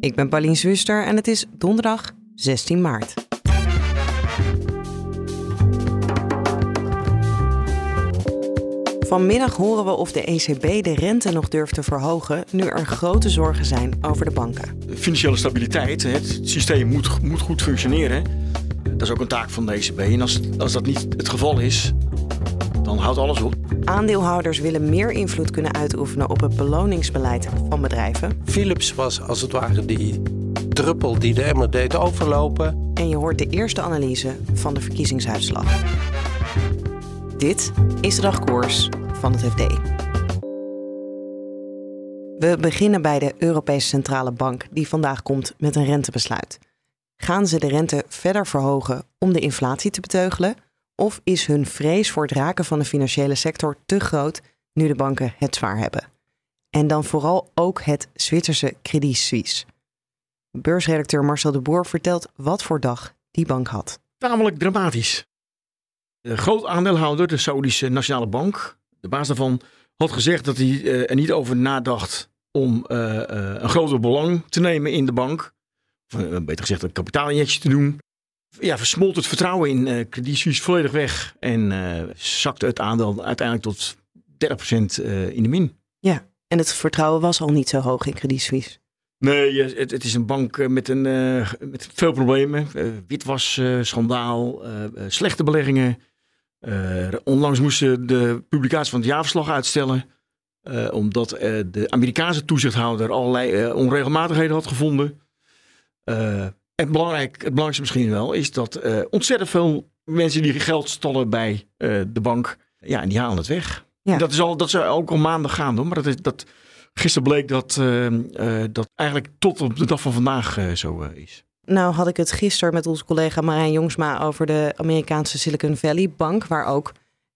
Ik ben Paulien Zwuster en het is donderdag 16 maart. Vanmiddag horen we of de ECB de rente nog durft te verhogen nu er grote zorgen zijn over de banken. financiële stabiliteit. Het systeem moet, moet goed functioneren. Dat is ook een taak van de ECB. En als, als dat niet het geval is, dan houdt alles op. Aandeelhouders willen meer invloed kunnen uitoefenen op het beloningsbeleid van bedrijven. Philips was als het ware die druppel die de emmer deed overlopen. En je hoort de eerste analyse van de verkiezingsuitslag. Dit is de dagkoers van het FD. We beginnen bij de Europese Centrale Bank, die vandaag komt met een rentebesluit. Gaan ze de rente verder verhogen om de inflatie te beteugelen? Of is hun vrees voor het raken van de financiële sector te groot nu de banken het zwaar hebben? En dan vooral ook het Zwitserse Credit Suisse. Beursredacteur Marcel de Boer vertelt wat voor dag die bank had. Tamelijk dramatisch. De groot aandeelhouder, de Saoedische Nationale Bank, de baas daarvan, had gezegd dat hij eh, er niet over nadacht om eh, eh, een groter belang te nemen in de bank. Beter gezegd, een kapitaalinjectie te doen. Ja, versmolt het vertrouwen in eh Credit Suisse volledig weg. En eh, zakte het aandeel uiteindelijk tot 30% eh, in de min. Ja, en het vertrouwen was al niet zo hoog in Credit Suisse. Nee, het, het is een bank met, een, met veel problemen. Witwas, schandaal, slechte beleggingen. Onlangs moesten de publicatie van het jaarverslag uitstellen. omdat de Amerikaanse toezichthouder allerlei onregelmatigheden had gevonden. En belangrijk, het belangrijkste misschien wel is dat eh, ontzettend veel mensen die geld stallen bij eh, de bank, ja, en die halen het weg. Ja. Dat, is al, dat is ook al maanden gaan hoor, maar dat, is, dat, Gisteren bleek dat eh, dat eigenlijk tot op de dag van vandaag zo is. Nou had ik het gisteren met onze collega Marijn Jongsma over de Amerikaanse Silicon Valley Bank, waar ook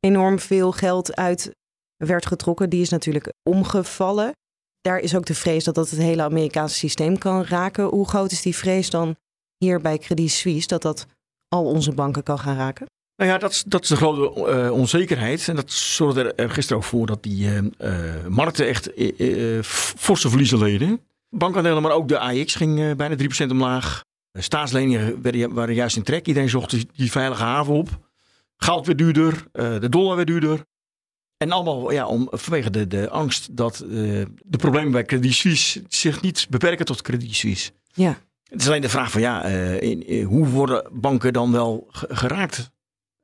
enorm veel geld uit werd getrokken. Die is natuurlijk omgevallen. Daar is ook de vrees dat dat het hele Amerikaanse systeem kan raken. Hoe groot is die vrees dan hier bij Credit Suisse dat dat al onze banken kan gaan raken? Nou ja, dat is, dat is de grote eh, onzekerheid. En dat zorgde er, er gisteren ook voor dat die eh, eh, markten echt forse verliezen leden. Bankaandelen, maar ook de AX ging bijna 3% omlaag. Staatsleningen werden, waren juist in trek. Iedereen zocht die, die veilige haven op. Goud werd duurder, de dollar werd duurder. En allemaal ja, om, vanwege de, de angst dat de problemen bij Credit Suisse zich niet beperken tot Credit Suisse. Ja. Het is alleen de vraag van ja, eh, in, in- hoe worden banken dan wel ge- geraakt?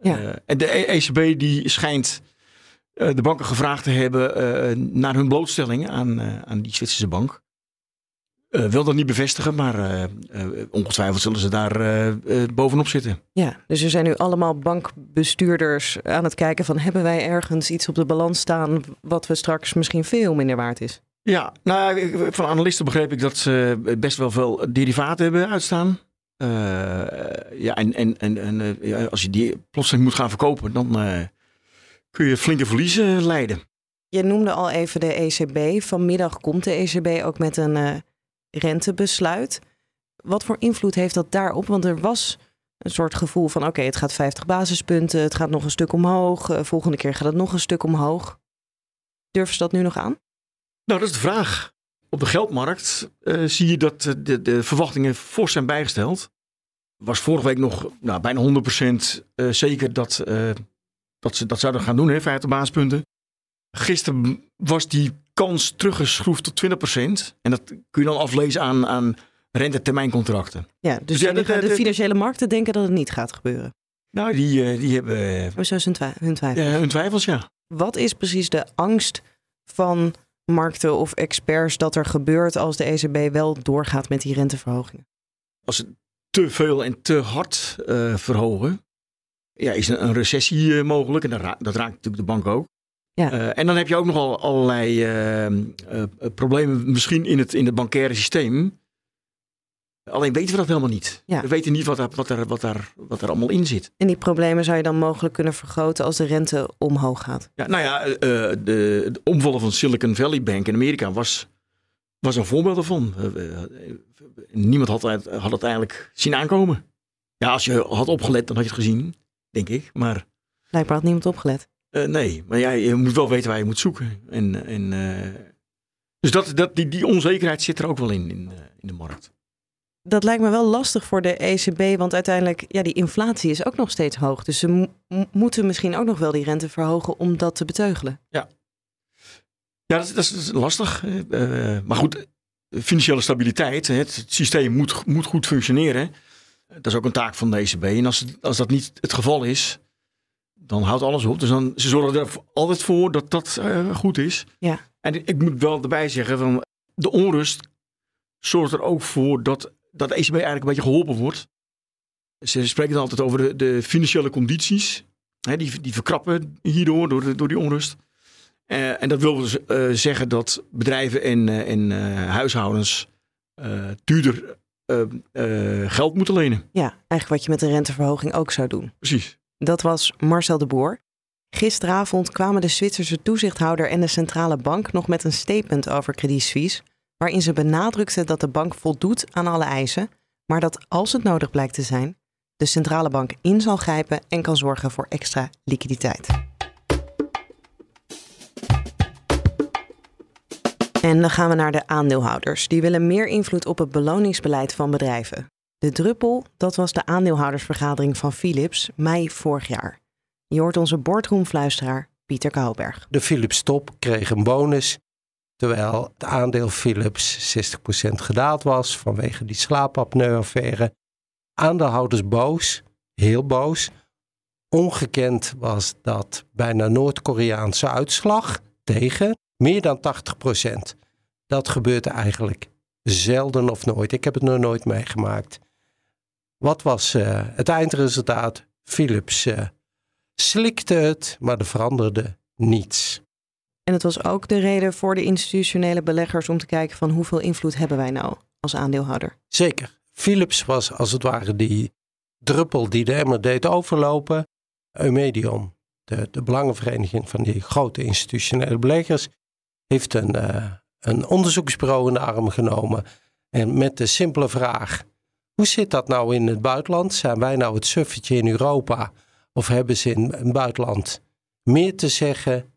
Ja. Eh, en de E- ECB die schijnt eh, de banken gevraagd te hebben naar hun blootstelling aan, aan die Zwitserse bank. Wil dat niet bevestigen, maar ongetwijfeld zullen ze daar bovenop zitten. Ja, dus er zijn nu allemaal bankbestuurders aan het kijken van hebben wij ergens iets op de balans staan wat we straks misschien veel minder waard is. Ja, nou, van analisten begreep ik dat ze best wel veel derivaten hebben uitstaan. Eh, ja, en, en, en, eh, ja, als je die plotseling moet gaan verkopen, dan eh, kun je flinke verliezen leiden. Je noemde al even de ECB. Vanmiddag komt de ECB ook met een rentebesluit. Wat voor invloed heeft dat daarop? Want er was een soort gevoel van oké, het gaat 50 basispunten, het gaat nog een stuk omhoog, volgende keer gaat het nog een stuk omhoog. Durven ze dat nu nog aan? Nou, dat is de vraag. Op de geldmarkt eh, zie je dat de, de verwachtingen fors zijn bijgesteld. Was vorige week nog nou, bijna 100% eh, zeker dat, eh, dat ze dat zouden gaan doen, hè, 50 basispunten. Gisteren was die kans teruggeschroefd tot 20%. En dat kun je dan aflezen aan, aan rentetermijncontracten. Ja, dus ja, de, financiële markten denken dat het niet gaat gebeuren. Nou, die, die hebben Oh, Zo hun, twi- hun twijfel. ja, hun twijfels, ja. Wat is precies de angst van markten of experts dat er gebeurt als de ECB wel doorgaat met die renteverhogingen? Als ze te veel en te hard eh, verhogen, ja, is een, een recessie eh, mogelijk. En dat, ra- dat raakt natuurlijk de bank ook. Ja. Eh, en dan heb je ook nogal allerlei problemen misschien in het, in het bankaire systeem. Alleen weten we dat helemaal niet. Ja. We weten niet wat er, wat, er, wat, er, wat allemaal in zit. En die problemen zou je dan mogelijk kunnen vergroten als de rente omhoog gaat. Ja, nou ja, eh, de, de omvallen van Silicon Valley Bank in Amerika was, was een voorbeeld daarvan. Eh, eh, niemand had, het- had het eigenlijk zien aankomen. Ja, als je had opgelet, dan had je het gezien, denk ik. Maar Blijkbaar had niemand opgelet. eh, nee, maar ja, je moet wel weten waar je moet zoeken. En, en, eh, dus dat, dat, die, die onzekerheid zit er ook wel in, in, eh, in de markt. Dat lijkt me wel lastig voor de ECB, want uiteindelijk, ja, die inflatie is ook nog steeds hoog. Dus ze m- moeten misschien ook nog wel die rente verhogen om dat te beteugelen. Ja, dat, is- dat, is, dat is lastig. eh, eh, maar goed, financiële stabiliteit, hè, het systeem moet, moet goed functioneren. Dat is ook een taak van de ECB. En als, als dat niet het geval is, dan houdt alles op. Dus dan, ze zorgen er altijd voor dat dat eh, goed is. Ja. En ik moet wel erbij zeggen, van de onrust zorgt er ook voor dat, dat de ECB eigenlijk een beetje geholpen wordt. Ze spreken dan altijd over de, de financiële condities. Hè, die, die verkrappen hierdoor, door, de- door die onrust. Eh, en dat wil dus eh, zeggen dat bedrijven en, eh, en huishoudens duurder geld moeten lenen. Ja, eigenlijk wat je met een renteverhoging ook zou doen. Precies. Dat was Marcel de Boer. Gisteravond kwamen de Zwitserse toezichthouder en de centrale bank nog met een statement over Credit Suisse, waarin ze benadrukten dat de bank voldoet aan alle eisen, maar dat als het nodig blijkt te zijn, de centrale bank in zal grijpen en kan zorgen voor extra liquiditeit. En dan gaan we naar de aandeelhouders. Die willen meer invloed op het beloningsbeleid van bedrijven. De druppel, dat was de aandeelhoudersvergadering van Philips mei vorig jaar. Je hoort onze boardroomfluisteraar Pieter Kouwberg. De Philips top kreeg een bonus. Terwijl het aandeel Philips 60% gedaald was vanwege die slaapapneu-affaire. Aandeelhouders boos, heel boos. Ongekend was dat bijna Noord-Koreaanse uitslag tegen meer dan 80%. Dat gebeurt eigenlijk zelden of nooit. Ik heb het nog nooit meegemaakt. Wat was eh, het eindresultaat? Philips eh, slikte het, maar er veranderde niets. En het was ook de reden voor de institutionele beleggers om te kijken van hoeveel invloed hebben wij nou als aandeelhouder. Zeker. Philips was als het ware die druppel die de emmer deed overlopen. Eumedion, de, de belangenvereniging van die grote institutionele beleggers, heeft een, eh, een onderzoeksbureau in de arm genomen. En met de simpele vraag: hoe zit dat nou in het buitenland? Zijn wij nou het suffetje in Europa? Of hebben ze in het buitenland meer te zeggen?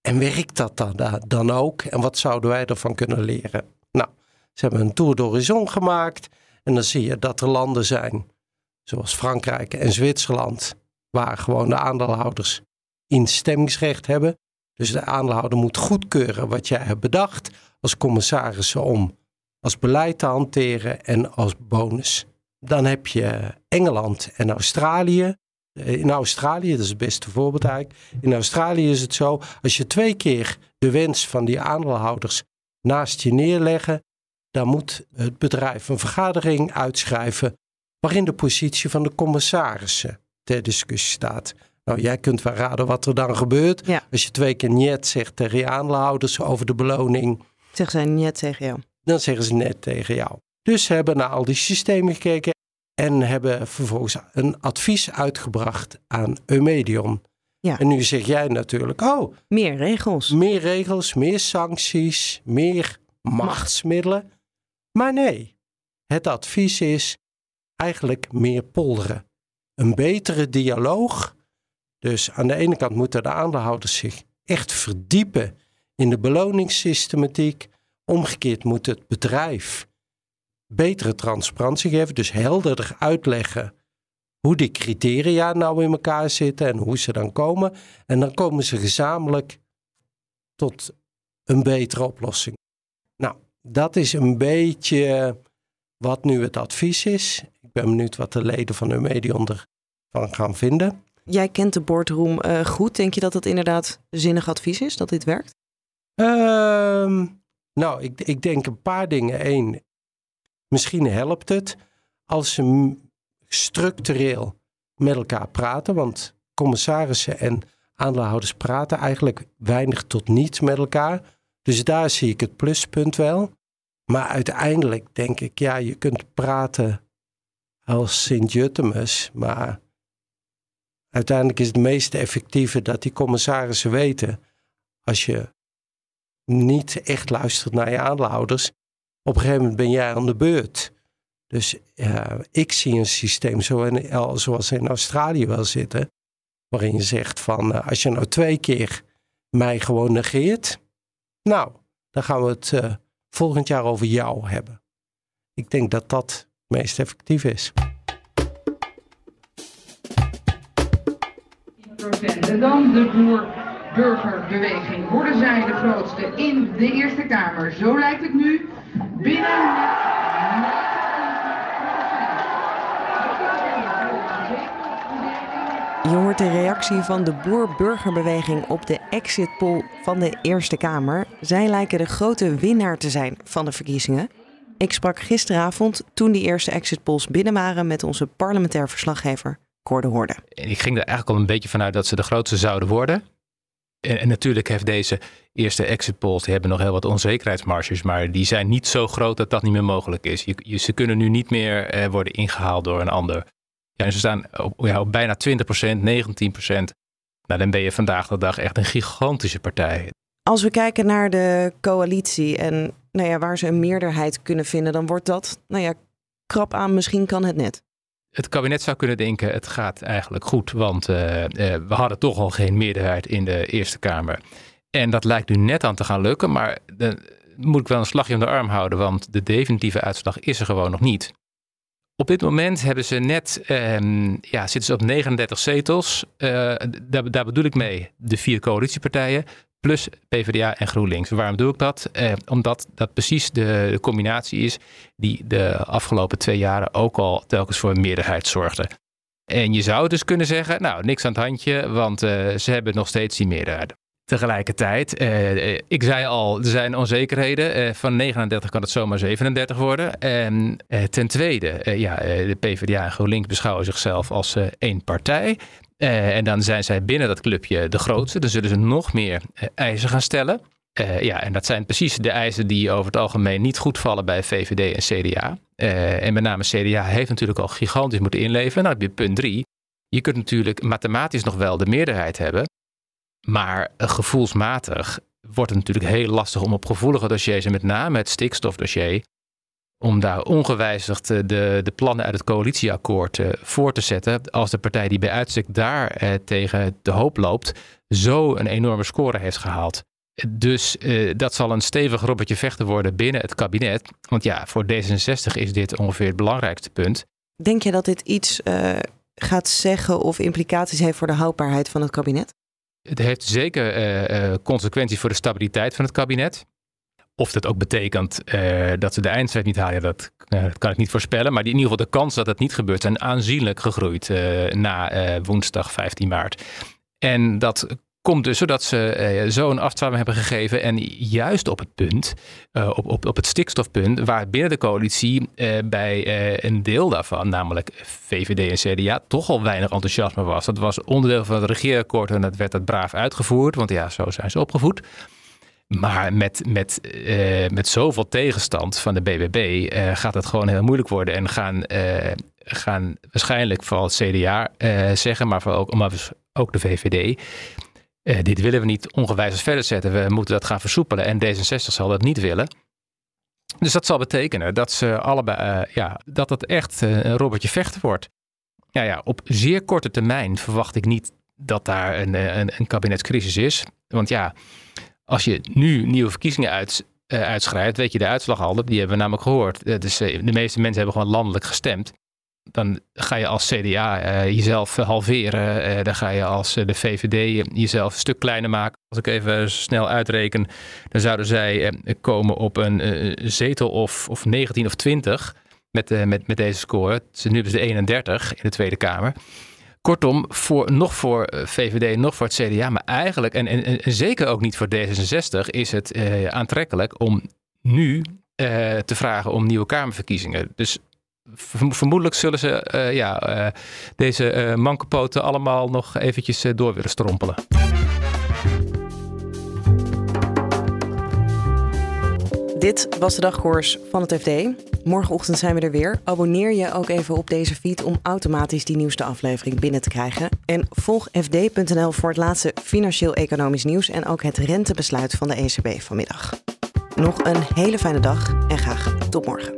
En werkt dat dan, da- dan ook? En wat zouden wij ervan kunnen leren? Nou, ze hebben een tour d'horizon gemaakt. En dan zie je dat er landen zijn, zoals Frankrijk en Zwitserland, waar gewoon de aandeelhouders instemmingsrecht hebben. Dus de aandeelhouder moet goedkeuren wat jij hebt bedacht als commissarissen om als beleid te hanteren en als bonus. Dan heb je Engeland en Australië. Eh, In Australië, dat is het beste voorbeeld eigenlijk. In Australië is het zo, als je twee keer de wens van die aandeelhouders naast je neerleggen, dan moet het bedrijf een vergadering uitschrijven waarin de positie van de commissarissen ter discussie staat. Nou, jij kunt wel raden wat er dan gebeurt. Ja. Als je twee keer niet zegt tegen je aandeelhouders over de beloning, Zeg zij net tegen jou. dan zeggen ze net tegen jou. Dus ze hebben naar al die systemen gekeken en hebben vervolgens een advies uitgebracht aan Eumedion. Ja. En nu zeg jij natuurlijk, oh, Meer regels. meer regels, meer sancties, meer machtsmiddelen. Maar nee, het advies is eigenlijk meer polderen. Een betere dialoog. Dus aan de ene kant moeten de aandeelhouders zich echt verdiepen in de beloningssystematiek. Omgekeerd moet het bedrijf betere transparantie geven, dus helderder uitleggen hoe die criteria nou in elkaar zitten en hoe ze dan komen. En dan komen ze gezamenlijk tot een betere oplossing. Nou, dat is een beetje wat nu het advies is. Ik ben benieuwd wat de leden van Eumedion ervan gaan vinden. Jij kent de boardroom eh, goed. Denk je dat het inderdaad zinnig advies is, dat dit werkt? Ehm, nou, ik, ik denk een paar dingen. Eén, misschien helpt het als ze structureel met elkaar praten. Want commissarissen en aandeelhouders praten eigenlijk weinig tot niet met elkaar. Dus daar zie ik het pluspunt wel. Maar uiteindelijk denk ik, ja, je kunt praten als Sint-Jutemus, maar uiteindelijk is het meest effectieve dat die commissarissen weten, als je niet echt luistert naar je aanhouders, op een gegeven moment ben jij aan de beurt. Dus ik zie een systeem zo in, zoals in Australië wel zitten, waarin je zegt van uh, als je nou twee keer mij gewoon negeert, nou, dan gaan we het uh, volgend jaar over jou hebben. Ik denk dat dat het meest effectief is. Dan de boer-burgerbeweging. Worden zij de grootste in de Eerste Kamer? Zo lijkt het nu. Binnen Je hoort de reactie van de boer-burgerbeweging op de exit poll van de Eerste Kamer. Zij lijken de grote winnaar te zijn van de verkiezingen. Ik sprak gisteravond, toen die eerste exit polls binnen waren, met onze parlementair verslaggever Cor Hoorde. Ik ging er eigenlijk al een beetje vanuit dat ze de grootste zouden worden. En, natuurlijk heeft deze eerste exit polls, die hebben nog heel wat onzekerheidsmarges, maar die zijn niet zo groot dat dat niet meer mogelijk is. Je, ze kunnen nu niet meer eh, worden ingehaald door een ander. Ja, en ze staan op, ja, bijna 20%, 19%. Nou, dan ben je vandaag de dag echt een gigantische partij. Als we kijken naar de coalitie en nou ja, waar ze een meerderheid kunnen vinden, dan wordt dat, nou ja, krap aan, misschien kan het net. Het kabinet zou kunnen denken, het gaat eigenlijk goed, want uh, uh, we hadden toch al geen meerderheid in de Eerste Kamer. En dat lijkt nu net aan te gaan lukken, maar dan moet ik wel een slagje om de arm houden, want de definitieve uitslag is er gewoon nog niet. Op dit moment hebben ze net, ehm, ja, zitten ze op 39 zetels. Uh, daar, daar, bedoel ik mee de vier coalitiepartijen plus PvdA en GroenLinks. Waarom doe ik dat? Eh, omdat dat precies de, combinatie is die de afgelopen twee jaren ook al telkens voor een meerderheid zorgde. En je zou dus kunnen zeggen, nou, niks aan het handje, want uh, ze hebben nog steeds die meerderheid. Tegelijkertijd, uh, ik zei al, er zijn onzekerheden. Uh, van 39 kan het zomaar 37 worden. En ten tweede, ja, de PvdA en GroenLinks beschouwen zichzelf als één partij. En dan zijn zij binnen dat clubje de grootste. Dan zullen ze nog meer eisen gaan stellen. ja, en dat zijn precies de eisen die over het algemeen niet goed vallen bij VVD en CDA. en met name CDA heeft natuurlijk al gigantisch moeten inleveren. Nou, heb je punt drie. Je kunt natuurlijk mathematisch nog wel de meerderheid hebben. Maar gevoelsmatig wordt het natuurlijk heel lastig om op gevoelige dossiers, en met name het stikstofdossier, om daar ongewijzigd eh, de, de plannen uit het coalitieakkoord uh, voor te zetten. Als de partij die bij uitstek daar uh, tegen de hoop loopt, zo een enorme score heeft gehaald. Dus uh, dat zal een stevig robbertje vechten worden binnen het kabinet. Want ja, voor D66 is dit ongeveer het belangrijkste punt. Denk je dat dit iets gaat zeggen of implicaties heeft voor de houdbaarheid van het kabinet? Het heeft zeker uh, consequenties voor de stabiliteit van het kabinet. Of dat ook betekent uh, dat ze de eindstrijd niet halen, dat, dat, kan ik niet voorspellen. Maar in ieder geval de kans dat dat niet gebeurt zijn aanzienlijk gegroeid na woensdag 15 maart. En dat komt dus zodat ze zo een afstraling hebben gegeven. En juist op het punt, op, op, op het stikstofpunt, waar binnen de coalitie bij een deel daarvan, namelijk VVD en CDA, toch al weinig enthousiasme was. Dat was onderdeel van het regeerakkoord en dat werd dat braaf uitgevoerd, want ja, zo zijn ze opgevoed. Maar met, met, met zoveel tegenstand van de BBB gaat het gewoon heel moeilijk worden. En gaan, gaan waarschijnlijk vooral het CDA zeggen, maar, ook, maar ook de VVD dit willen we niet ongewijzigd verder zetten. We moeten dat gaan versoepelen. En D66 zal dat niet willen. Dus dat zal betekenen dat ze allebei, ja, dat het echt een robbertje vechten wordt. Ja, ja, op zeer korte termijn verwacht ik niet dat daar een, een, een kabinetscrisis is. Want ja, als je nu nieuwe verkiezingen uit, uitschrijft, weet je de uitslag al. Die hebben we namelijk gehoord. Dus de meeste mensen hebben gewoon landelijk gestemd dan ga je als CDA eh, jezelf halveren. Dan ga je als de VVD jezelf een stuk kleiner maken. Als ik even snel uitreken, dan zouden zij komen op een zetel of, of 19 of 20 met, met, met deze score. Dus nu hebben ze 31 in de Tweede Kamer. Kortom, voor, nog voor VVD, nog voor het CDA, maar eigenlijk, en, en, zeker ook niet voor D66, is het aantrekkelijk om nu te vragen om nieuwe Kamerverkiezingen. Dus vermoedelijk zullen ze uh, ja, deze mankepoten allemaal nog eventjes door willen strompelen. Dit was de dagkoers van het FD. Morgenochtend zijn we er weer. Abonneer je ook even op deze feed om automatisch die nieuwste aflevering binnen te krijgen. En volg fd.nl voor het laatste financieel-economisch nieuws en ook het rentebesluit van de ECB vanmiddag. Nog een hele fijne dag en graag tot morgen.